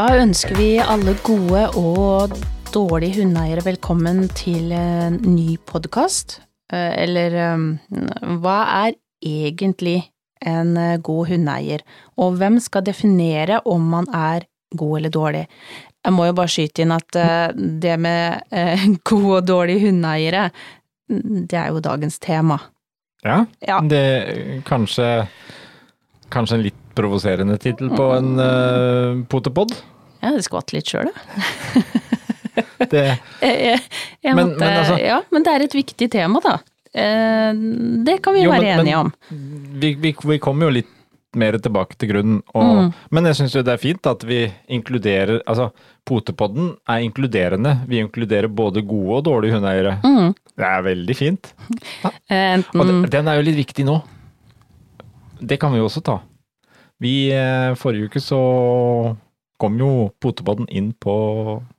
Da ønsker vi alle gode og dårlige hundeeiere velkommen til en ny podkast. Eller um, hva er egentlig en eh, god hundeeier, og hvem skal definere om man er god eller dårlig? Jeg må jo bare skyte inn at det med gode og dårlige hundeeiere, det er jo dagens tema. Ja, Ja. det kanskje Kanskje en litt provoserende tittel på en uh, potepod. Ja, det skvatt litt sjøl, jeg. Det, Jeg, jeg, jeg Men- måtte, men altså- ja, men det er et viktig tema, da. Eh, Det kan vi Jo, være men- enige om. vi, vi, vi kommer jo litt mer tilbake til grunnen, og, Mm. men jeg syns jo det er fint at vi inkluderer Altså, potepodden er inkluderende. Vi inkluderer både gode og dårlige hundeeiere. Mm. Det er veldig fint. Eh, Og den, den er jo litt viktig nå. Det kan vi jo også ta. Vi, eh, Forrige uke så kom jo potepodden inn på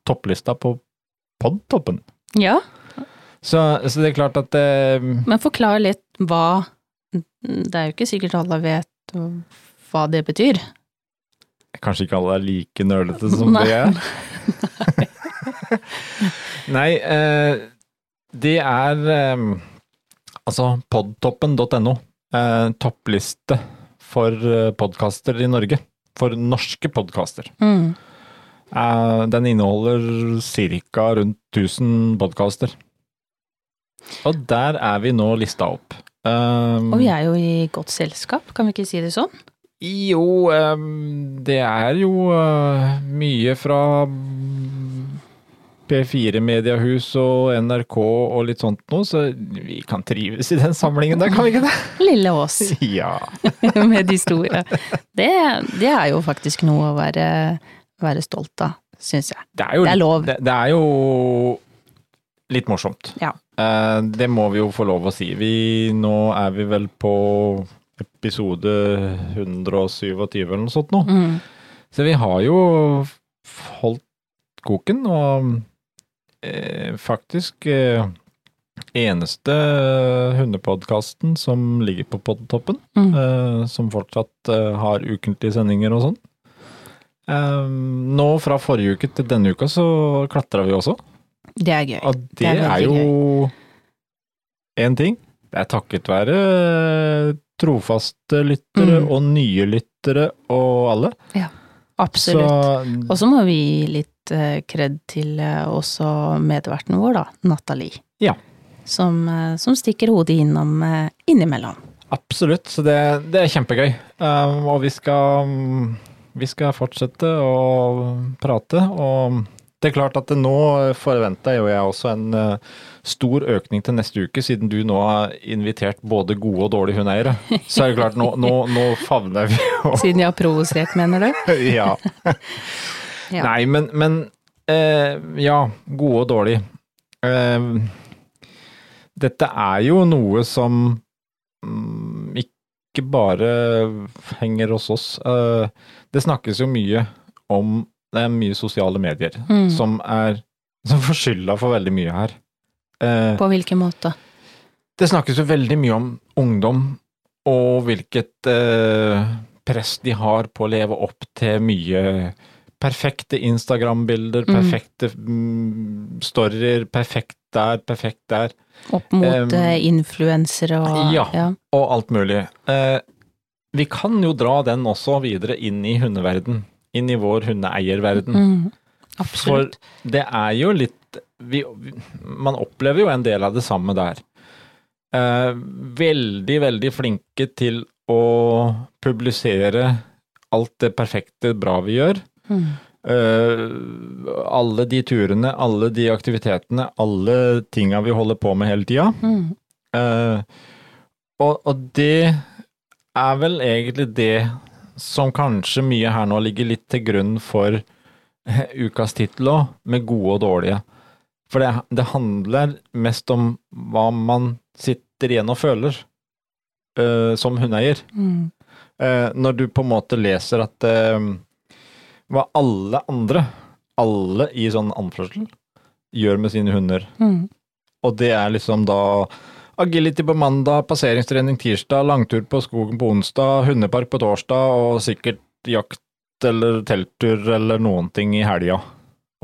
topplista på podtoppen. Ja, Så, så det er klart at eh, men forklar litt hva Det er jo ikke sikkert alle vet hva det betyr. Kanskje ikke alle er like nølete som Nei. det er. Nei, eh, det er eh, altså podtoppen.no. Eh, toppliste for eh, podkaster i Norge. For norske podkaster. Mm. Eh, den inneholder ca. rundt 1000 podkaster. Og der er vi nå lista opp. Um, Og vi er jo i godt selskap, kan vi ikke si det sånn? Jo, um, det er jo uh, mye fra P4 Mediehus og NRK og litt sånt noe, så vi kan trives i den samlingen der, kan vi ikke det? Lille Ås Ja. med de store. Det, det er jo faktisk noe å være, være stolt av, syns jeg. Det er jo, Det er lov. Det, det er jo litt morsomt. Ja. Eh, det må vi jo få lov å si. Vi, nå er vi vel på episode 127 eller noe sånt nå. Mm. Så vi har jo holdt koken, og faktisk eh, eneste hundepodkasten som ligger på podtoppen, Mm. eh, som fortsatt eh, har ukentlige sendinger og sånn. Eh, nå fra forrige uke til denne uka så klatra vi også, Det er gøy. og det, er er, jo én ting. Det er takket være eh, trofaste lyttere Mm. og nye lyttere og alle. Ja, Absolutt. Og så må vi gi litt eh, kred til eh, også medverten vår, da, Nathalie. Ja. Som, eh, som stikker hodet innom innimellom. Absolutt, så det, det er kjempegøy. Og vi skal, vi skal fortsette å prate. Og det er klart at det nå forventer jo jeg også en stor økning til neste uke, siden du nå har invitert både gode og dårlige hundeeiere. Så er det klart, nå, nå, nå favner vi jo Siden jeg har provosert, mener du? Ja. Ja. Nei, men, men eh, ja, gode og dårlige. Eh, dette er jo noe som mm, ikke bare henger hos oss. Eh, det snakkes jo mye om Det er mye sosiale medier Mm. som er som får skylda for veldig mye her. Eh, På hvilken måte? det snakkes jo veldig mye om ungdom og hvilket eh, press de har på å leve opp til mye perfekte Instagram-bilder, Mm. perfekte mm, storyer, perfekt der, perfekt der, Opp mot eh, influensere og ja. og alt mulig. Uh, vi kan jo dra den også videre inn i hundeverden, inn i vår hundeeierverden. Mm, absolutt. For det er jo litt vi, Man opplever jo en del av det samme der. Uh, veldig, veldig flinke til å publisere alt det perfekte bra vi gjør. Mm. Eh, alle de turene, alle de aktivitetene, alle tinga vi holder på med hele tida. Mm. Uh, og, og det er vel egentlig det som kanskje mye her nå ligger litt til grunn for eh, ukas tittel òg, med gode og dårlige. For det, det handler mest om hva man sitter igjen og føler uh, som hundeeier. Mm. Når du på en måte leser at hva alle andre, alle i sånn anførsel, gjør med sine hunder. Mm. Og det er liksom da agility på mandag, passeringstrening tirsdag, langtur på skogen på onsdag, hundepark på torsdag og sikkert jakt eller telttur eller noen ting i helga.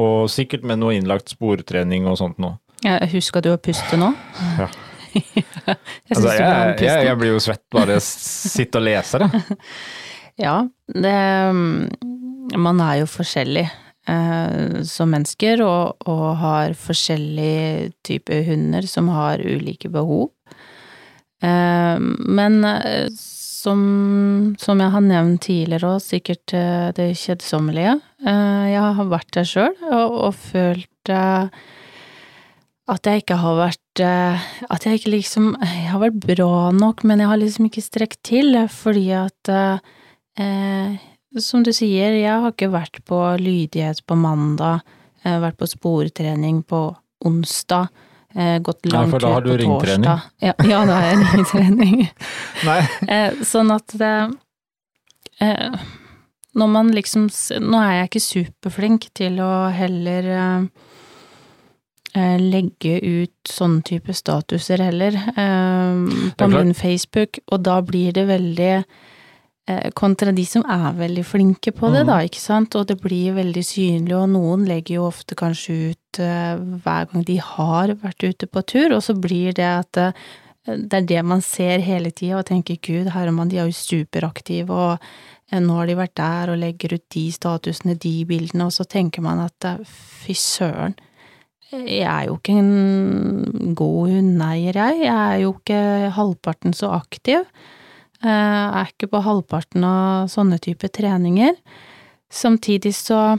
Og sikkert med noe innlagt sportrening og sånt noe. Husker du å puste nå? Ja. jeg Altså, jeg, jeg, jeg blir jo svett bare jeg sitter og leser det. Ja, det mm, Man er jo forskjellig eh, som mennesker, og, og har forskjellige typer hunder som har ulike behov. Eh, men eh, som, som jeg har nevnt tidligere òg, sikkert eh, det kjedsommelige, eh, jeg har vært der sjøl og, og følt eh, at jeg ikke har vært At jeg ikke liksom Jeg har vært bra nok, men jeg har liksom ikke strekt til, fordi at Eh, som du sier, jeg har ikke vært på lydighet på mandag, eh, vært på sportrening på onsdag, Gått gått Nei, lang for da har du ringtrening. Ja, ja, da har jeg ringtrening. Nei. eh, sånn at det eh, Når man liksom Nå er jeg ikke superflink til å heller eh, eh, legge ut sånne type statuser heller, eh, på min Facebook, og da blir det veldig eh, kontra de som er veldig flinke på det, mm. da, ikke sant, og det blir veldig synlig, og noen legger jo ofte kanskje ut eh, hver gang de har vært ute på tur, og så blir det at eh, det er det man ser hele tida og tenker gud, Herman, de er jo superaktive, og eh, nå har de vært der og legger ut de statusene, de bildene, og så tenker man at eh, fy søren, jeg er jo ikke en god hundeeier, jeg. Jeg er jo ikke halvparten så aktiv. Jeg er ikke på halvparten av sånne type treninger. Samtidig så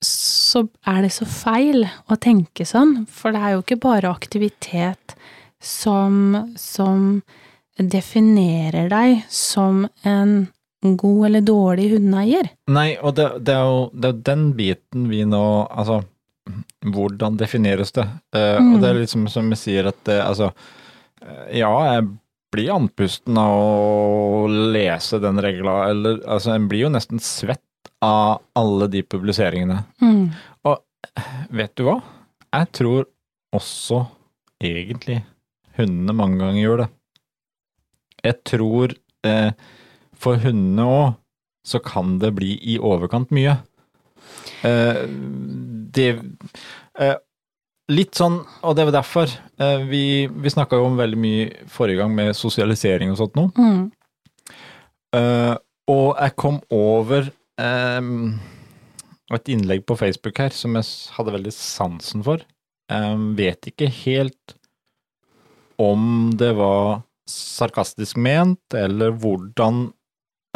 så er det så feil å tenke sånn, for det er jo ikke bare aktivitet som, som definerer deg som en god eller dårlig hundeeier. Nei, og det, det, er jo, det er den biten vi nå Altså, hvordan defineres det? Uh, Mm. Og det er liksom som vi sier at det, altså eh, Ja, jeg blir andpusten av å lese den regla, eller altså, en blir jo nesten svett av alle de publiseringene. Mm. Vet du hva? Jeg tror også egentlig hundene mange ganger gjør det. Jeg tror eh, for hundene òg så kan det bli i overkant mye. Eh, det eh, Litt sånn, og det var derfor eh, vi, vi snakka jo om veldig mye forrige gang med sosialisering og sånt noe. Mm. Uh, og jeg kom over um, et innlegg på Facebook her som jeg hadde veldig sansen for. Um, vet ikke helt om det var sarkastisk ment, eller hvordan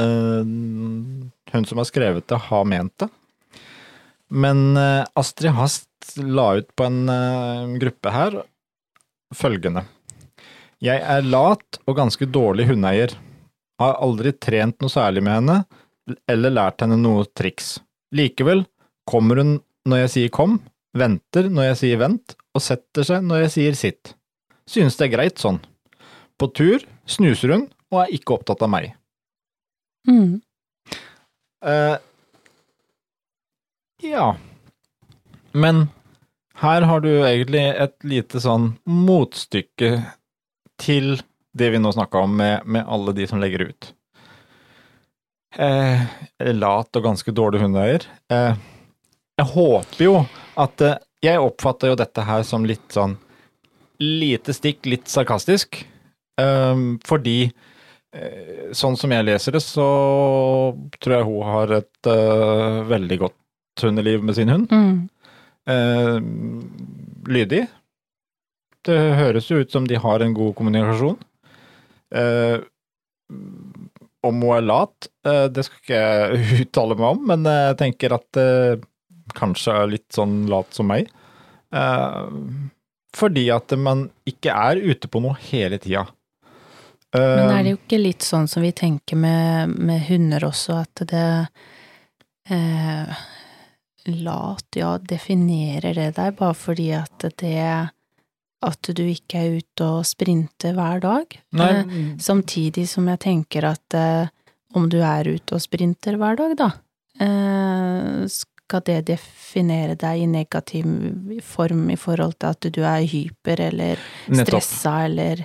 uh, hun som har skrevet det, har ment det. Men uh, Astrid Hast la ut på en uh, gruppe her følgende. Jeg er lat og ganske dårlig hundeeier. Har aldri trent noe særlig med henne, eller lært henne noe triks. Likevel kommer hun når jeg sier kom, venter når jeg sier vent, og setter seg når jeg sier sitt. Synes det er greit sånn. På tur snuser hun og er ikke opptatt av meg. Mm. Uh, ja. Men her har du egentlig et lite sånn motstykke til det vi nå snakka om med, med alle de som legger ut. Eh, lat og ganske dårlig hundeeier. Eh, jeg håper jo at eh, Jeg oppfatter jo dette her som litt sånn lite stikk, litt sarkastisk. Eh, fordi eh, sånn som jeg leser det, så tror jeg hun har et eh, veldig godt hundeliv med sin hund. Mm. Eh, lydig. Det høres jo ut som de har en god kommunikasjon. Eh, om hun er lat, eh, det skal ikke jeg uttale meg om, men jeg tenker at det kanskje er litt sånn lat som meg. Eh, fordi at man ikke er ute på noe hele tida. Men er Eh, det jo ikke litt sånn som vi tenker med, med hunder også, at det eh, Lat, ja, definerer det deg bare fordi at det At du ikke er ute og sprinter hver dag? Eh, samtidig som jeg tenker at eh, om du er ute og sprinter hver dag, da, eh, skal det definere deg i negativ form i forhold til at du er hyper eller stressa eller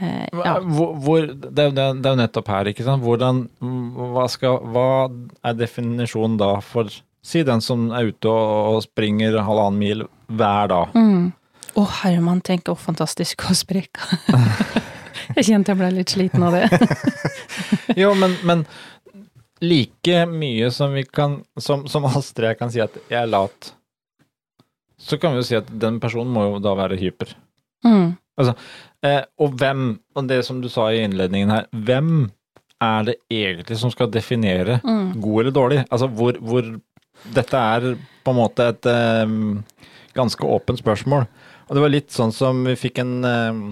Eh, ja. Hvor, hvor, det er jo nettopp her, ikke sant. Hvordan hva, skal, hva er definisjonen da for Si den som er ute og, springer halvannen mil hver dag. Mm. oh, Herman, tenk hvor fantastisk å sprekke. jeg kjente jeg ble litt sliten av det. Jo, men, men like mye som vi kan Som, som Astrid kan si at jeg er lat, så kan vi jo si at den personen må jo da være hyper. Mm. Eh, og hvem, og det som du sa i innledningen her, hvem er det egentlig som skal definere Mm. god eller dårlig? Altså hvor, hvor Dette er på en måte et um, ganske åpent spørsmål. Og det var litt sånn som vi fikk en um,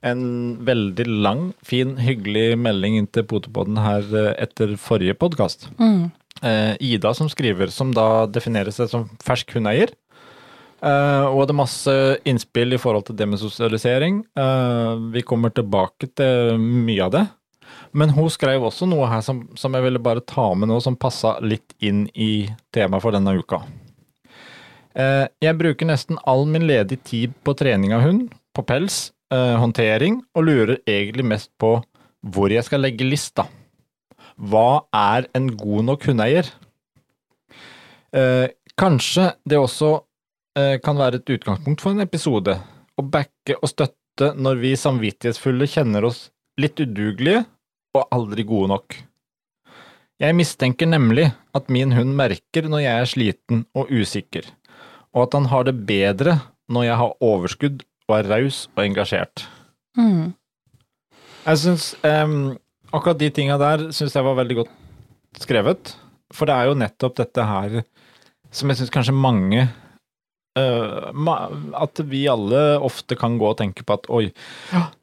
en veldig lang, fin, hyggelig melding inn til Potepodden her eh, etter forrige podkast. Mm. Eh, Ida som skriver, som da definerer seg som fersk hundeeier. Eh, og hadde masse innspill i forhold til det med sosialisering. Vi kommer tilbake til mye av det. Men hun skrev også noe her som, som jeg ville bare ta med nå, som passa litt inn i temaet for denne uka. Eh, jeg bruker nesten all min ledige tid på trening av hund, på pels, eh, håndtering, og lurer egentlig mest på hvor jeg skal legge lista. Hva er en god nok hundeeier? Eh, kanskje det også eh, kan være et utgangspunkt for en episode. Å backe og støtte når vi samvittighetsfulle kjenner oss litt udugelige og aldri gode nok. Jeg mistenker nemlig at min hund merker når jeg er sliten og usikker, og at han har det bedre når jeg har overskudd og er raus og engasjert. Mm. Jeg syns um, akkurat de tinga der syns jeg var veldig godt skrevet. For det er jo nettopp dette her som jeg syns kanskje mange Uh, At vi alle ofte kan gå og tenke på at oi,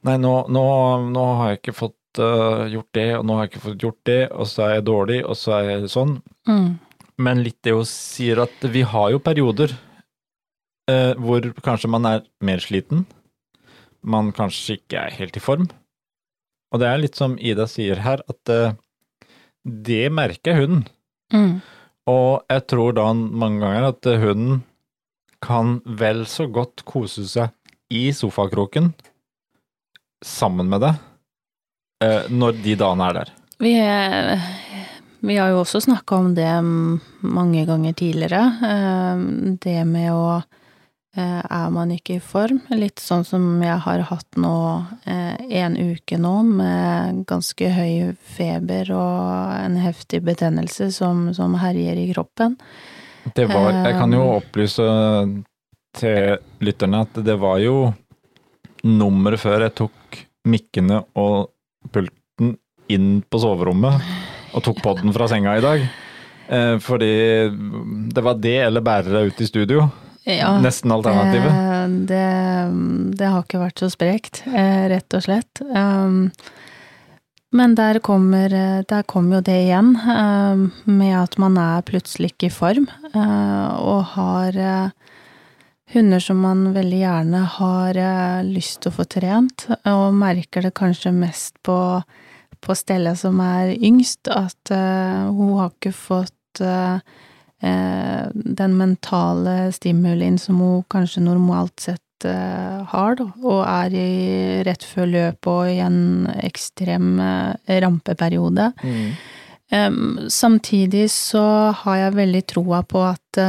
nei, nå, nå, nå har jeg ikke fått eh, gjort det, og nå har jeg ikke fått gjort det, og så er jeg dårlig, og så er jeg sånn. Mm. Men litt det hun sier at vi har jo perioder uh, hvor kanskje man er mer sliten, man kanskje ikke er helt i form. Og det er litt som Ida sier her, at uh, det merker hunden. Mm. Og jeg tror da mange ganger at hunden kan vel så godt kose seg i sofakroken sammen med deg når de dagene er der. Vi, eh, vi har jo også snakka om det mange ganger tidligere. eh, Det med å eh, Er man ikke i form? Litt sånn som jeg har hatt nå eh, en uke nå, med ganske høy feber og en heftig betennelse som, som herjer i kroppen. Det var, jeg kan jo opplyse til lytterne at det var jo nummeret før jeg tok mikkene og pulten inn på soverommet og tok podden fra senga i dag. Eh, fordi det var det eller bære deg ut i studio. Ja, Nesten alternativet. Det, det, det har ikke vært så sprekt, eh, rett og slett. Um, men der kommer, eh, der kommer jo det igjen, um, med at man er plutselig ikke i form, og har hunder som man veldig gjerne har eh, lyst til å få trent, og merker det kanskje mest på, på Stella som er yngst, at uh, hun har ikke fått uh, uh, den mentale stimulien som hun kanskje normalt sett har, da, og er i rett før løpet og i en ekstrem rampeperiode. Mm. Um, samtidig så har jeg veldig troa på at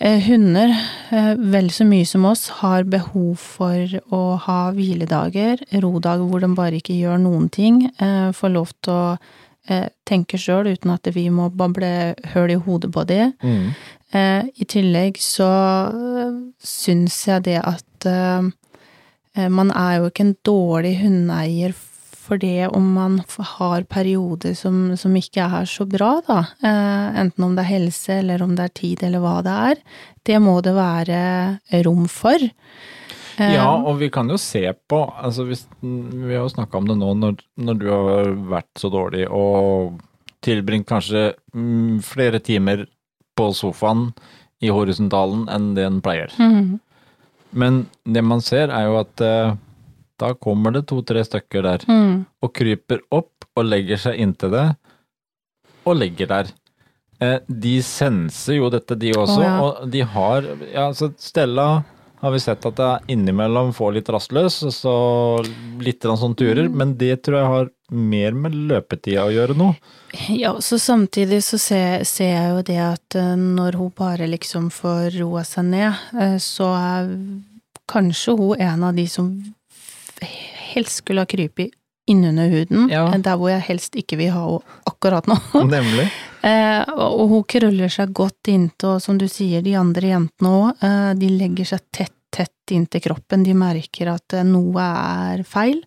hunder, eh, vel så mye som oss, har behov for å ha hviledager, rodager hvor de bare ikke gjør noen ting, eh, får lov til å eh, tenke sjøl uten at vi må bable høl i hodet på det. Mm. Eh, I tillegg så syns jeg det at eh, man er jo ikke en dårlig hundeeier for det om man har perioder som, som ikke er så bra, da. Eh, enten om det er helse, eller om det er tid, eller hva det er. Det må det være rom for. Eh, Ja, og vi kan jo se på altså hvis, Vi har jo snakka om det nå, når, når du har vært så dårlig og tilbringt kanskje mm, flere timer på sofaen i horisontalen enn det en pleier. mhm. Men det man ser, er jo at eh, da kommer det to-tre stykker der Mm. og kryper opp og legger seg inntil det, og legger der. Eh, de senser jo dette, de også, oh, ja. og de har Ja, så Stella har vi sett at det er innimellom får litt rastløs, så litt sånn turer, Mm. men det tror jeg har mer med løpetida å gjøre nå. Ja, så samtidig så ser, ser jeg jo det at eh, når hun bare liksom får roa seg ned, eh, så er kanskje hun en av de som helst skulle ha krypet innunder huden, Ja. eh, der hvor jeg helst ikke vil ha henne akkurat nå. Nemlig. Eh, og hun krøller seg godt inntil, og som du sier, de andre jentene òg, eh, de legger seg tett, tett inntil kroppen, de merker at eh, noe er feil.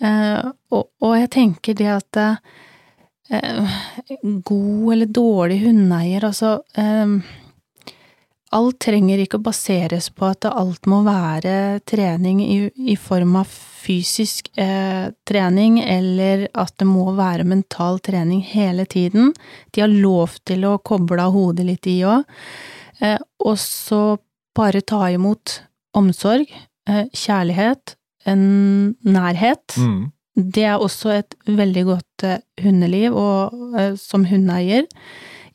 Eh, og, og jeg tenker det at eh, god eller dårlig hundeeier, altså eh, Alt trenger ikke å baseres på at alt må være trening i, i form av fysisk eh, trening, eller at det må være mental trening hele tiden. De har lov til å koble av hodet litt, de òg. Eh, og så bare ta imot omsorg, eh, kjærlighet, en nærhet. Mm. Det er også et veldig godt eh, hundeliv, og eh, som hundeeier.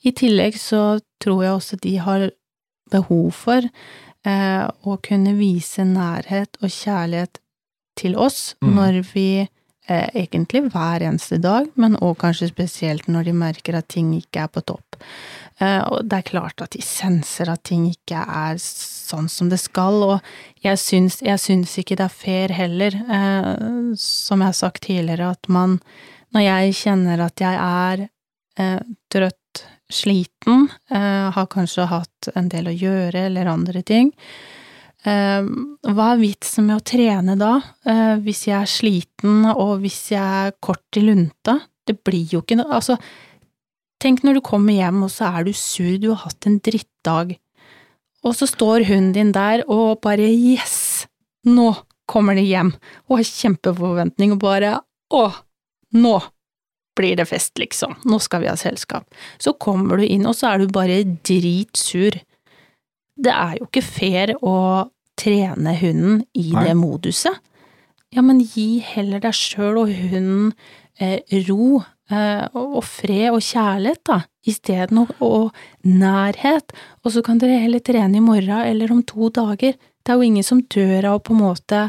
I tillegg så tror jeg også de har behov for eh, å kunne vise nærhet og kjærlighet til oss Mm. når vi eh, egentlig hver eneste dag, men òg kanskje spesielt når de merker at ting ikke er på topp. Eh, og det er klart at de senser at ting ikke er sånn som det skal, og jeg syns, jeg syns ikke det er fair heller, eh, som jeg har sagt tidligere, at man, når jeg kjenner at jeg er eh, trøtt, sliten, eh, har kanskje hatt en del å gjøre eller andre ting, eh, hva er vitsen med å trene da, eh, hvis jeg er sliten og hvis jeg er kort i lunta? Det blir jo ikke noe, altså, tenk når du kommer hjem og så er du sur, du har hatt en drittdag, og så står hunden din der og bare yes, nå kommer de hjem, og har kjempeforventning og bare å, nå blir det fest, liksom, nå skal vi ha selskap. Så kommer du inn, og så er du bare dritsur. Det er jo ikke fair å trene hunden i Nei. det moduset. Ja, men gi heller deg sjøl og hunden eh, ro eh, og fred og kjærlighet, da, isteden og, og nærhet, og så kan dere heller trene i morgen eller om to dager. Det er jo ingen som dør av å på en måte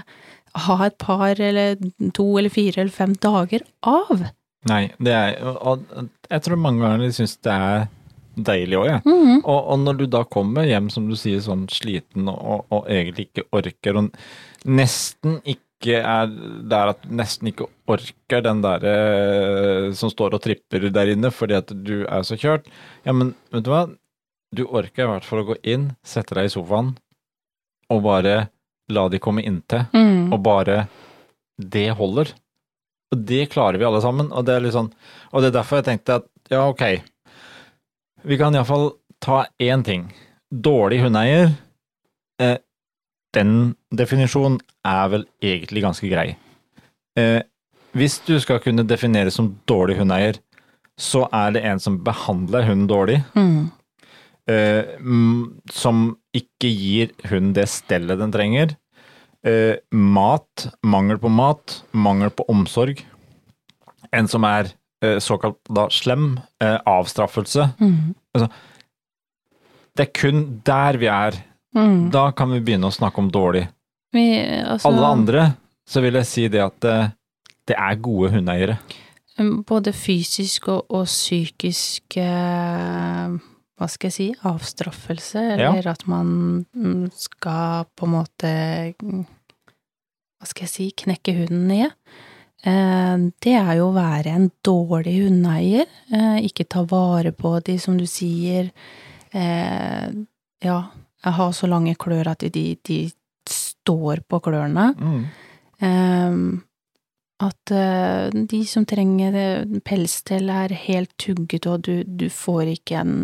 ha et par eller to eller fire eller fem dager av. Nei, det er Og jeg tror mange ganger de syns det er deilig òg, jeg. Mhm. Og, og når du da kommer hjem, som du sier, sånn sliten og, og egentlig ikke orker, og nesten ikke er der at du nesten ikke orker den derre som står og tripper der inne fordi at du er så kjørt, ja, men vet du hva? Du orker i hvert fall å gå inn, sette deg i sofaen og bare la de komme inntil, mm. og bare Det holder. Og det klarer vi alle sammen, og det er sånn Og det er derfor jeg tenkte at ja, ok, vi kan iallfall ta én ting. Dårlig hundeeier, eh, den definisjonen er vel egentlig ganske grei. Eh, hvis du skal kunne definere som dårlig hundeeier, så er det en som behandler hunden dårlig, Mm. eh, som ikke gir hunden det stellet den trenger. Eh, mat, mangel på mat, mangel på omsorg. En som er eh, såkalt da slem, eh, avstraffelse. Mhm. Det er kun der vi er. Mm. Da kan vi begynne å snakke om dårlig. Vi, altså, Alle andre, så vil jeg si det at eh, det er gode hundeeiere. Både fysisk og, og psykisk eh, Hva skal jeg si? Avstraffelse, eller at man mm, skal på en måte Hva skal jeg si? Knekke hunden ned. Eh, det er jo å være en dårlig hundeeier. Eh, ikke ta vare på de, som du sier. Eh, ja, jeg har så lange klør at de, de står på klørne. Mm. At de som trenger pelsstell er helt tugget, og du, du får ikke en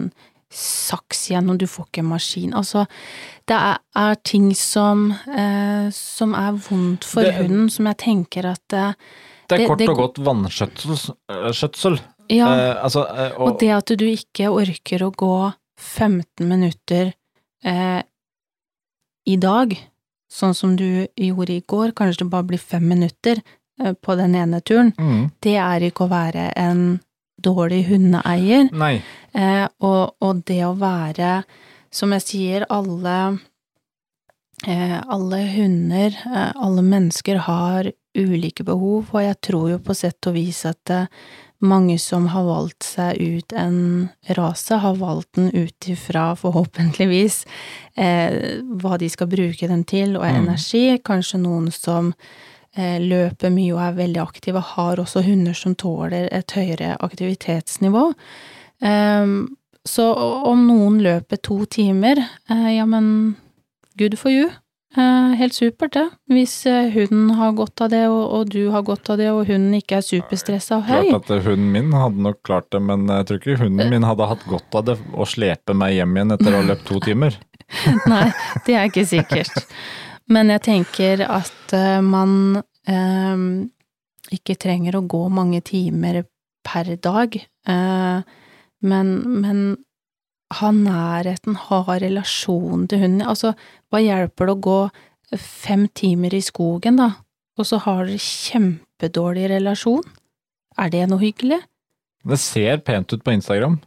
saks igjen, og du får ikke en maskin. Altså, det er, er ting som, eh, som er vondt for Det- hunden, som jeg tenker at eh, Det er kort det- og godt vannskjøtsel. øh. Ja, Eh, altså, eh, og, og det at du ikke orker å gå 15 minutter eh, i dag, sånn som du gjorde i går, kanskje det bare blir fem minutter eh, på den ene turen, mm, det er ikke å være en dårlig hundeeier. Eh, og, og det å være, som jeg sier, alle eh, alle hunder, eh, alle mennesker har ulike behov, og jeg tror jo på sett og vis at eh, mange som har valgt seg ut en rase, har valgt den ut ifra, forhåpentligvis, eh, hva de skal bruke den til, og Mm. energi. Kanskje noen som løper mye og er veldig aktive, har også hunder som tåler et høyere aktivitetsnivå. Ehm, så om noen løper to timer, eh, ja, men good for you. Eh, helt supert, det. Hvis eh, hunden har godt av det, og, og du har godt av det, og hunden ikke er superstressa og høy. Klart at hunden min hadde nok klart det, men jeg tror ikke hunden min hadde hatt godt av det å slepe meg hjem igjen etter å ha løpt to timer. Nei, det er ikke sikkert. Men jeg tenker at eh, man eh, ikke trenger å gå mange timer per dag, eh, men, men ha nærheten, ha relasjon til hunden. Altså, hva hjelper det å gå fem timer i skogen, da, og så har dere kjempedårlig relasjon? Er det noe hyggelig? Det ser pent ut på Instagram.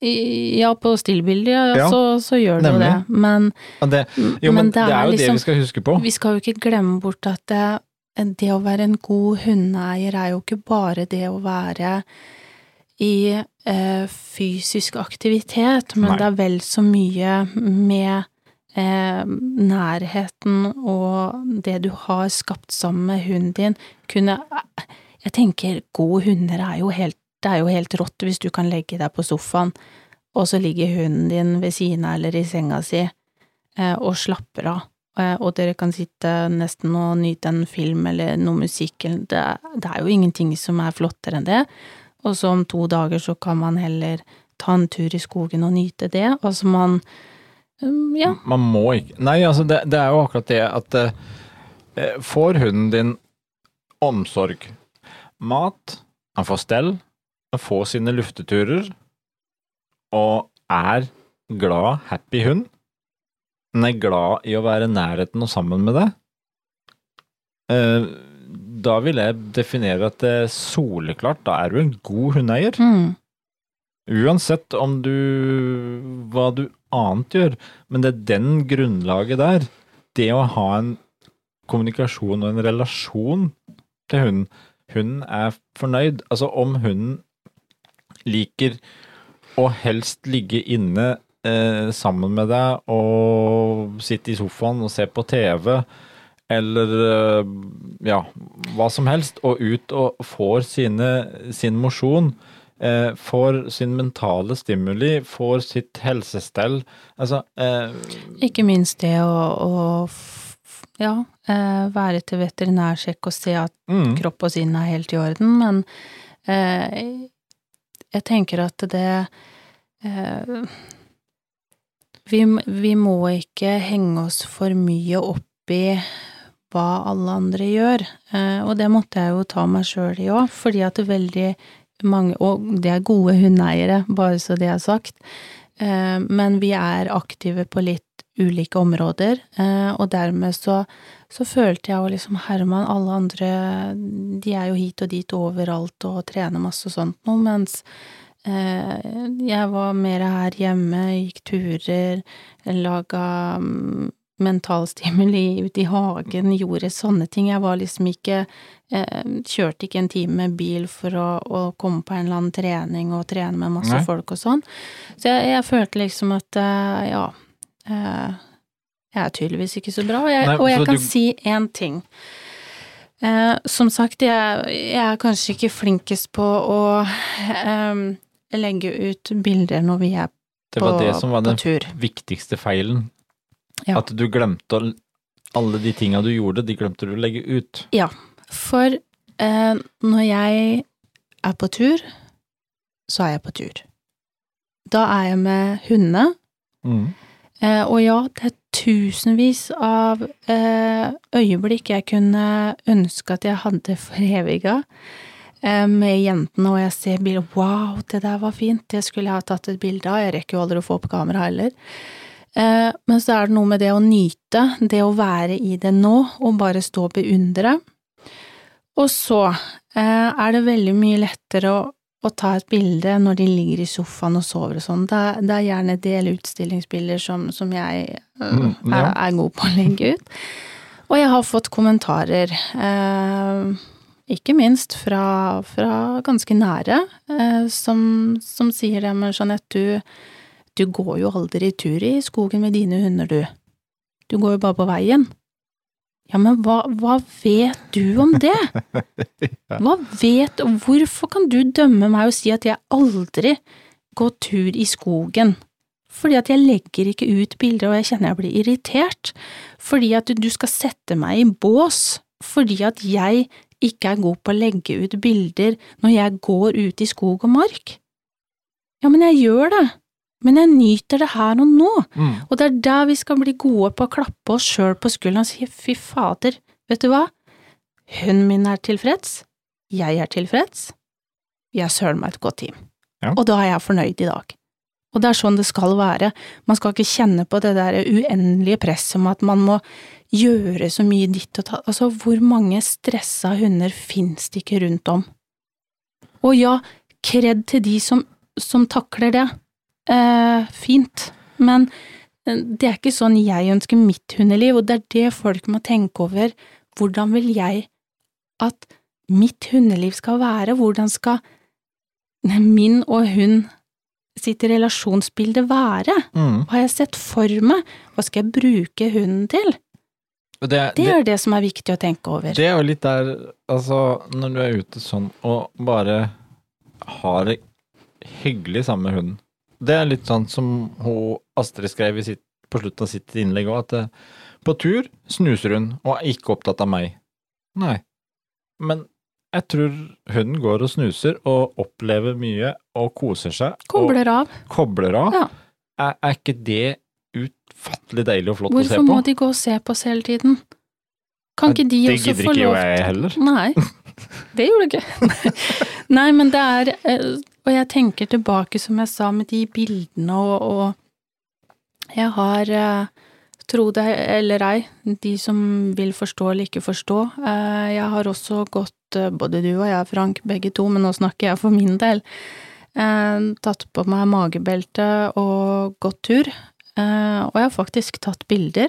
Ja, på stillbildet, ja, Ja, så, så gjør det jo det, men Det, jo, men, det er jo liksom- det vi skal huske på. Vi skal jo ikke glemme bort at det, det å være en god hundeeier er jo ikke bare det å være i eh, fysisk aktivitet, men Nei. det er vel så mye med eh, nærheten og det du har skapt sammen med hunden din. Kunne Jeg tenker, gode hunder er jo helt Det er jo helt rått hvis du kan legge deg på sofaen, og så ligger hunden din ved siden av eller i senga si eh, og slapper av. Eh, Og dere kan sitte nesten og nyte en film eller noe musikk. Det, det er jo ingenting som er flottere enn det. Og så om to dager så kan man heller ta en tur i skogen og nyte det. Altså man um, Ja. Man må ikke Nei, altså det, det er jo akkurat det at eh, Får hunden din omsorg, mat, han får stell, får sine lufteturer, og er glad, happy hund, den er glad i å være i nærheten og sammen med deg, eh, da vil jeg definere at det er soleklart, da er du en god hundeeier. Mm. Uansett om du hva du annet gjør, men det er den grunnlaget der. Det å ha en kommunikasjon og en relasjon til hunden. Hunden er fornøyd. Altså om hunden liker å helst ligge inne eh, sammen med deg og sitte i sofaen og se på TV, eller eh, ja, hva som helst, og ut og får sine, sin mosjon, eh, får sin mentale stimuli, får sitt helsestell. Altså eh, Ikke minst det å, å ja, eh, være til veterinærsjekk og se at mm, kropp og sinn er helt i orden, men eh, jeg tenker at det eh, vi, vi må ikke henge oss for mye opp i hva alle andre gjør, eh, og det måtte jeg jo ta meg sjøl i òg, fordi at det veldig mange, og det er gode hundeeiere, bare så det er sagt, eh, men vi er aktive på litt ulike områder, eh, og dermed så så følte jeg jo liksom Herman, alle andre, de er jo hit og dit overalt og trener masse og sånt noe, mens eh, jeg var mer her hjemme, gikk turer, laga mm, mentalstimuli ute i hagen, gjorde sånne ting. Jeg var liksom ikke eh, Kjørte ikke en time med bil for å, å komme på en eller annen trening og trene med masse Nei. folk og sånn. Så jeg, jeg følte liksom at eh, ja eh, jeg er tydeligvis ikke så bra, og jeg, Nei, og jeg kan du- si én ting. Eh, som sagt, jeg, jeg er kanskje ikke flinkest på å eh, legge ut bilder når vi er på tur. det var det som var den viktigste feilen. Ja. At du glemte å Alle de tinga du gjorde, de glemte du å legge ut. Ja, For eh, når jeg er på tur, så er jeg på tur. Da er jeg med hundene, Mm. Eh, og ja, det er tusenvis av eh, øyeblikk jeg kunne ønske at jeg hadde foreviga eh, med jentene, og jeg ser bilder Wow, det der var fint, det skulle jeg ha tatt et bilde av. Jeg rekker jo aldri å få opp kamera heller. Men så er det noe med det å nyte, det å være i det nå, og bare stå og beundre. Og så er det veldig mye lettere å å ta et bilde når de ligger i sofaen og sover og sånn. Det, det er gjerne det eller utstillingsbilder som, som jeg øh, Mm, ja. er, er god på å legge ut. Og jeg har fått kommentarer, eh, ikke minst fra, fra ganske nære, eh, som, som sier det, men Jeanette, du, du går jo aldri tur i skogen med dine hunder, du. Du går jo bare på veien. Ja, men hva, hva vet du om det? Hva vet, hvorfor kan du dømme meg og si at jeg aldri går tur i skogen? Fordi at jeg legger ikke ut bilder, og jeg kjenner jeg blir irritert. Fordi at du, du skal sette meg i bås. Fordi at jeg ikke er god på å legge ut bilder når jeg går ut i skog og mark. Ja, men jeg gjør det. Men jeg nyter det her og nå. Mm. Og det er der vi skal bli gode på å klappe oss sjøl på skulderen og si fy fader, vet du hva, hunden min er tilfreds, jeg er tilfreds, vi er søren meg et godt team. Ja. Og da er jeg fornøyd i dag. Og det er sånn det skal være, man skal ikke kjenne på det der uendelige presset om at man må gjøre så mye ditt og datt, altså hvor mange stressa hunder finnes det ikke rundt om? Og ja, kred til de som, som takler det, eh, fint, men eh, det er ikke sånn jeg ønsker mitt hundeliv, og det er det folk må tenke over. Hvordan vil jeg at mitt hundeliv skal være? Hvordan skal min og hun sitt relasjonsbilde være? Mm. Hva har jeg sett for meg? Hva skal jeg bruke hunden til? Det, Det det, er det som er viktig å tenke over. det er jo litt der, altså, når du er ute sånn og bare har det hyggelig sammen med hunden. Det er litt sånn som hun Astrid skrev sitt, på slutten av sitt innlegg òg, at eh, på tur snuser hun og er ikke opptatt av meg. Nei. Men jeg tror hunden går og snuser og opplever mye og koser seg. Kobler av. Kobler av. Ja. Er, er ikke det utfattelig deilig og flott å se på? Hvorfor må de gå og se på oss hele tiden? Kan ikke de det få gidder til ikke jo lov jeg heller. Nei, det gjorde du ikke. Nei, men det er eh, Og jeg tenker tilbake, som jeg sa, med de bildene og, og Jeg har, eh, tro det eller ei, de som vil forstå eller ikke forstå, eh, jeg har også gått, eh, både du og jeg, Frank, begge to, men nå snakker jeg for min del, tatt på meg magebelte og gått tur, og jeg har faktisk tatt bilder.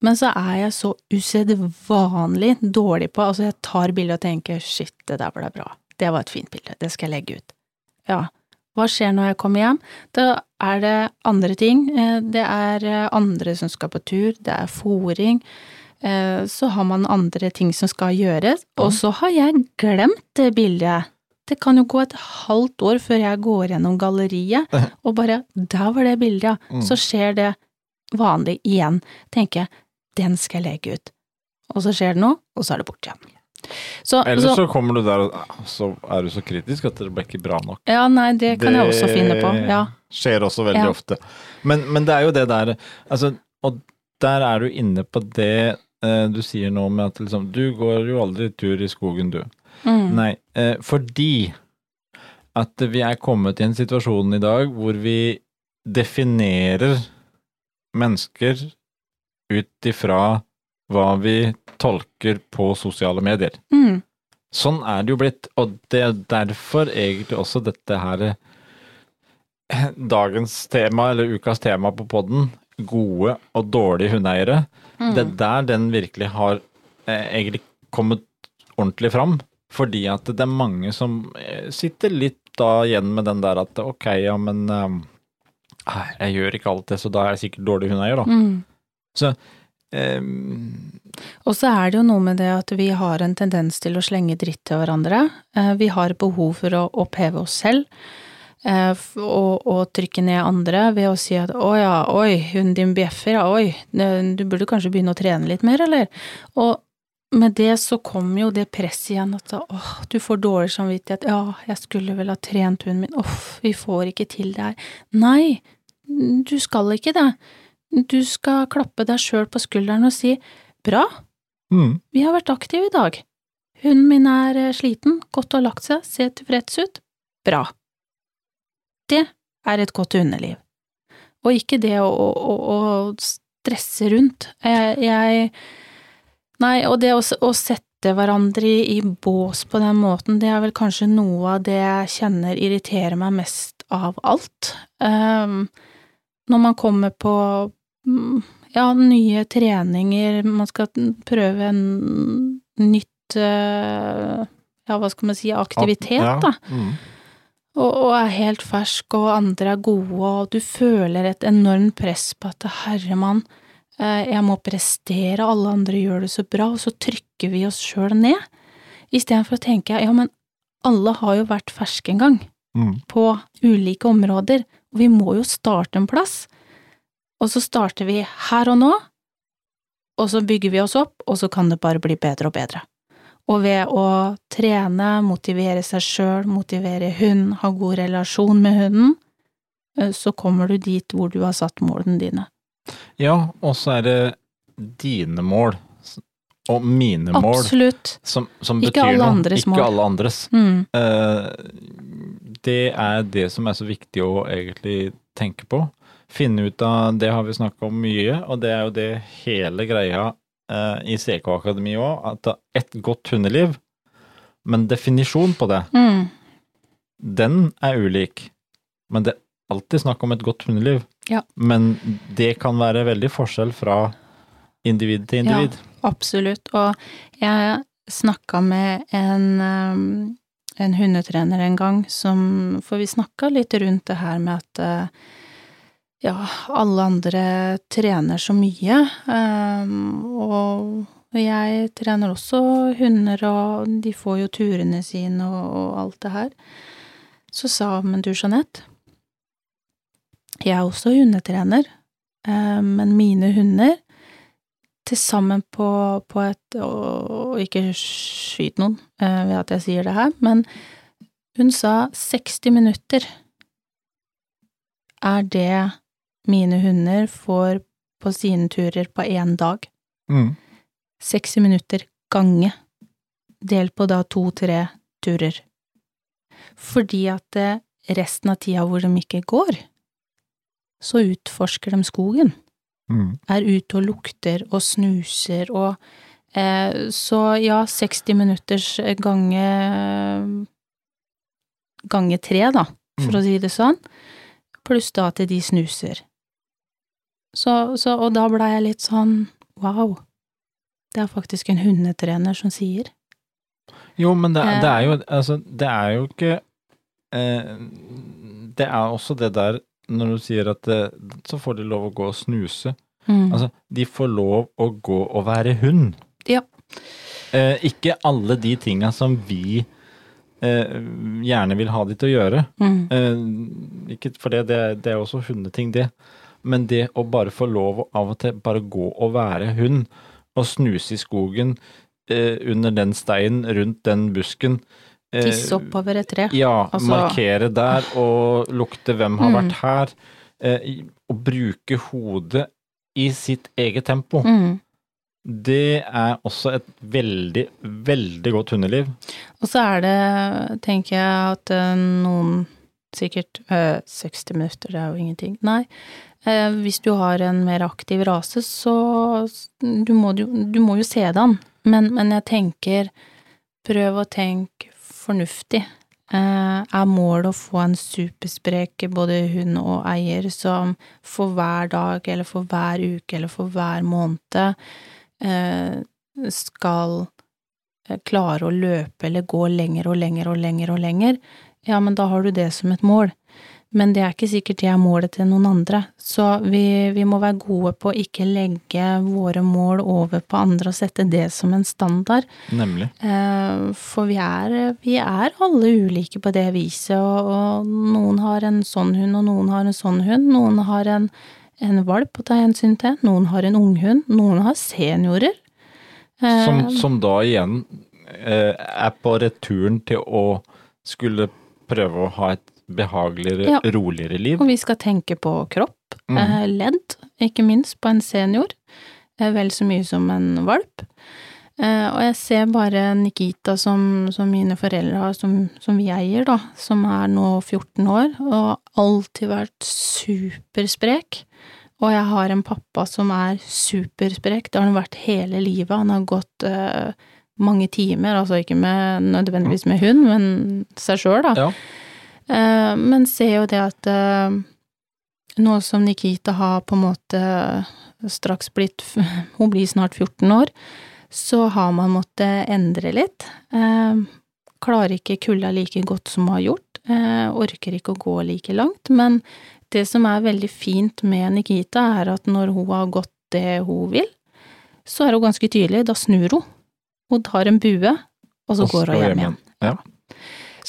Men så er jeg så usedvanlig dårlig på Altså, jeg tar bilde og tenker shit, det der ble bra. Det var et fint bilde, det skal jeg legge ut. Ja. Hva skjer når jeg kommer hjem? Da er det andre ting. Eh, Det er eh, andre som skal på tur, det er fòring. Eh, Så har man andre ting som skal gjøres, og så har jeg glemt det bildet. Det kan jo gå et halvt år før jeg går gjennom galleriet, og bare der var det bildet, ja. Mm. Så skjer det vanlig igjen. Tenker jeg, den skal jeg legge ut. Og så skjer det noe, og så er det borte igjen. Så, Eller så, så kommer du der og så er du så kritisk at det ble ikke bra nok. Ja, nei, det kan jeg også finne på. Ja. skjer også veldig Ja. ofte. Men, men det er jo det der altså, Og der er du inne på det eh, du sier nå med at liksom Du går jo aldri tur i skogen, du. Mm. Nei, eh, fordi at vi er kommet i en situasjon i dag hvor vi definerer mennesker ut ifra hva vi tolker på sosiale medier. Mm. Sånn er det jo blitt, og det er derfor egentlig også dette her eh, Dagens tema, eller ukas tema på podden, gode og dårlige hundeeiere. Mm. Det er der den virkelig har eh, egentlig kommet ordentlig fram. Fordi at det er mange som eh, sitter litt da igjen med den der at ok, ja, men eh, jeg gjør ikke alt det, så da er jeg sikkert dårlig hundeeier, da. Mm. Eh, Og så er det jo noe med det at vi har en tendens til å slenge dritt til hverandre. Eh, Vi har behov for å oppheve oss selv. eh, Og, og trykke ned andre ved å si at å ja, oi, hunden din bjeffer, ja, oi, du burde kanskje begynne å trene litt mer, eller? Og med det så kommer jo det presset igjen at åh, du får dårlig samvittighet, ja, jeg skulle vel ha trent hunden min, uff, vi får ikke til det her. Nei, du skal ikke det. Du skal klappe deg sjøl på skulderen og si bra, mm, vi har vært aktive i dag. Hunden min er eh, sliten, godt har lagt seg, ser tilfreds ut. Bra. Det er et godt hundeliv. Og ikke det å, å, å, å stresse rundt. Jeg, jeg Nei, og det å, å sette hverandre i, i bås på den måten, det er vel kanskje noe av det jeg kjenner irriterer meg mest av alt. Um, når man kommer på ja, nye treninger, man skal prøve en nytt uh, ja, hva skal man si, aktivitet, Ja, da. mm. Og, og er helt fersk, og andre er gode, og du føler et enormt press på at herremann, eh, jeg må prestere, alle andre gjør det så bra, og så trykker vi oss sjøl ned. Istedenfor å tenke ja, men alle har jo vært ferske en gang, Mm. på ulike områder, og vi må jo starte en plass. Og så starter vi her og nå, og så bygger vi oss opp, og så kan det bare bli bedre og bedre. Og ved å trene, motivere seg sjøl, motivere hund, ha god relasjon med hunden, eh, så kommer du dit hvor du har satt målene dine. Ja, og så er det dine mål og mine mål Absolutt. som, som Ikke betyr alle noe, mål. ikke mål. alle andres. Mm. Eh, det er det som er så viktig å egentlig tenke på. Finne ut av Det har vi snakka om mye, og det er jo det hele greia eh, i CK Akademi òg, at et godt hundeliv, men definisjon på det, Mm. den er ulik. Men det er alltid snakk om et godt hundeliv. Ja. Men det kan være veldig forskjell fra individ til individ. Absolutt. Og jeg snakka med en, um, en hundetrener en gang som For vi snakka litt rundt det her med at uh, ja, alle andre trener så mye. Um, og jeg trener også hunder, og de får jo turene sine og, alt det her. Så sa men du Jeanette, jeg er også hundetrener, eh, men mine hunder til sammen på, på et Og ikke skyt noen eh, ved at jeg sier det her, men hun sa 60 minutter er det mine hunder får på sine turer på én dag. Mm. 60 minutter gange, delt på da to-tre turer. Fordi at eh, resten av tida hvor de ikke går, så utforsker de skogen Mm. er ute og lukter og snuser og eh, Så ja, 60 minutters gange gange tre, da, for Mm. å si det sånn, pluss da til de snuser. Så, så Og da blei jeg litt sånn wow, det er faktisk en hundetrener som sier. Jo, men det, Eh. det er jo Altså, det er jo ikke eh, Det er også det der når du sier at det, så får de lov å gå og snuse. Mm. Altså, de får lov å gå og være hund. Ja. Eh, ikke alle de tinga som vi eh, gjerne vil ha de til å gjøre. Mm. Eh, ikke for det, det, det er også hundeting, det. Men det å bare få lov å av og til bare gå og være hund, og snuse i skogen eh, under den steinen, rundt den busken eh, Tisse oppover et tre. Ja, Altså- markere der og lukte hvem har Mm. vært her. Eh, og bruke hodet i sitt eget tempo. Mm. Det er også et veldig, veldig godt hundeliv. Og så er det, tenker jeg, at eh, noen Sikkert øh, 60 minutter, det er jo ingenting. Nei, eh, hvis du har en mer aktiv rase, så du må, jo, du må jo se det an. Men, men jeg tenker, prøv å tenke fornuftig. Eh, er målet å få en supersprek både hund og eier som for hver dag, eller for hver uke, eller for hver måned eh, skal eh, klare å løpe eller gå lenger og lenger og lenger og lenger, ja, men da har du det som et mål. Men det er ikke sikkert det er målet til noen andre, så vi, vi må være gode på å ikke legge våre mål over på andre og sette det som en standard. Nemlig. Eh, For vi er, vi er alle ulike på det viset, og, og noen har en sånn hund, og noen har en sånn hund. Noen har en, en valp å ta hensyn til, noen har en unghund, noen har seniorer. Eh, Som, som da igjen eh, er på returen til å skulle prøve å ha et behageligere, Ja. roligere liv. Og vi skal tenke på kropp, mm. eh, ledd, ikke minst på en senior, eh, vel så mye som en valp. Eh, og jeg ser bare Nikita som, som mine foreldre har, som, som vi eier, da, som er nå 14 år, og alltid vært supersprek. Og jeg har en pappa som er supersprek, det har han vært hele livet. Han har gått eh, mange timer, altså ikke med, nødvendigvis med hund, men seg sjøl, da. Ja. Eh, men ser jo det at eh, nå som Nikita har på en måte straks blitt Hun blir snart 14 år, så har man måttet endre litt. Eh, klarer ikke kulda like godt som hun har gjort. Orker ikke å gå like langt. Men det som er veldig fint med Nikita, er at når hun har gått det hun vil, så er hun ganske tydelig. Da snur hun. Hun tar en bue, og så Og går hun hjem igjen. igjen. Ja.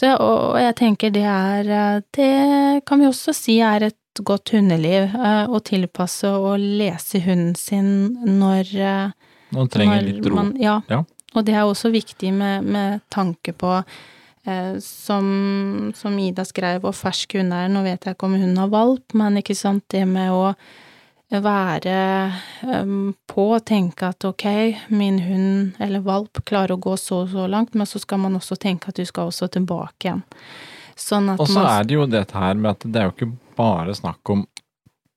Så, og jeg tenker det er Det kan vi også si er et godt hundeliv, eh, å tilpasse og lese hunden sin når Når man trenger litt ro. Man, ja. Ja. Og det er også viktig med, med tanke på eh, som, som Ida skrev, hvor fersk hun er. nå vet jeg ikke om hun har valp, men ikke sant, det med å være em, på og tenke at ok, min hund eller valp klarer å gå så og så langt, men så skal man også tenke at du skal også tilbake igjen. Sånn Og så er det jo dette her med at det er jo ikke bare snakk om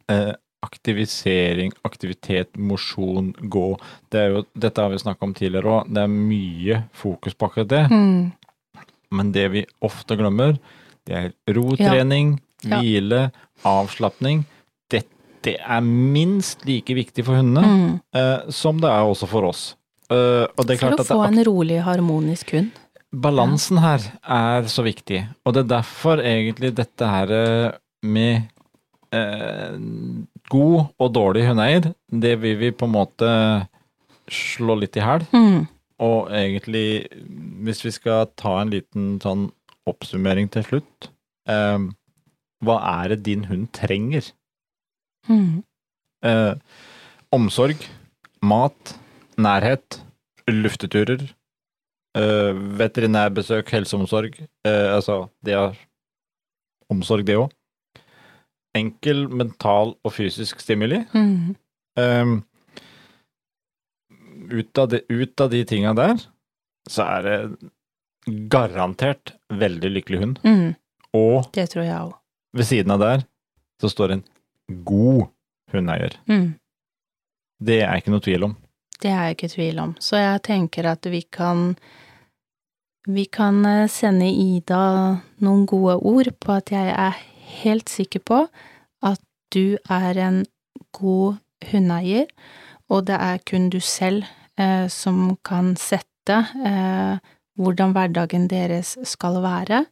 eh, aktivisering, aktivitet, mosjon, gå. Det er jo, dette har vi snakka om tidligere òg, det er mye fokus på akkurat det. mm, Men det vi ofte glemmer, det er rotrening, Ja. hvile, avslapning. Dette er minst like viktig for hundene mm, eh, som det er også for oss. Eh, det For å det få en rolig, harmonisk hund. Balansen her er så viktig, og det er derfor egentlig dette her eh, med eh, god og dårlig hundeeier, det vil vi på en måte slå litt i hæl. Mm, Og egentlig, hvis vi skal ta en liten sånn oppsummering til slutt, eh, hva er det din hund trenger? Mm, Eh, omsorg, mat, nærhet, lufteturer, eh, veterinærbesøk, helseomsorg. Eh, altså, det er omsorg, det òg. Enkel mental og fysisk stimuli. mm, Eh, ut, av de, ut av de tinga der, så er det garantert veldig lykkelig hund. mm. Og Det tror jeg òg. ved siden av der så står en god hundeeier. Mm. Det er ikke noe tvil om. Det er jeg ikke tvil om. Så jeg tenker at vi kan Vi kan eh, sende Ida noen gode ord på at jeg er helt sikker på at du er en god hundeeier, og det er kun du selv eh, som kan sette eh, hvordan hverdagen deres skal være.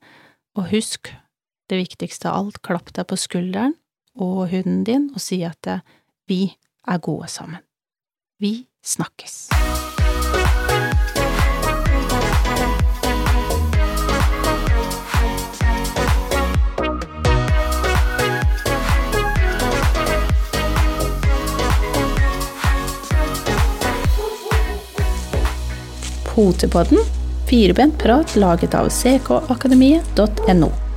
Og husk, det viktigste av alt, klapp deg på skulderen og hunden din og si at eh, vi er gode sammen. Vi snakkes. Potepodden, firebent prat laget av ckakademiet.no.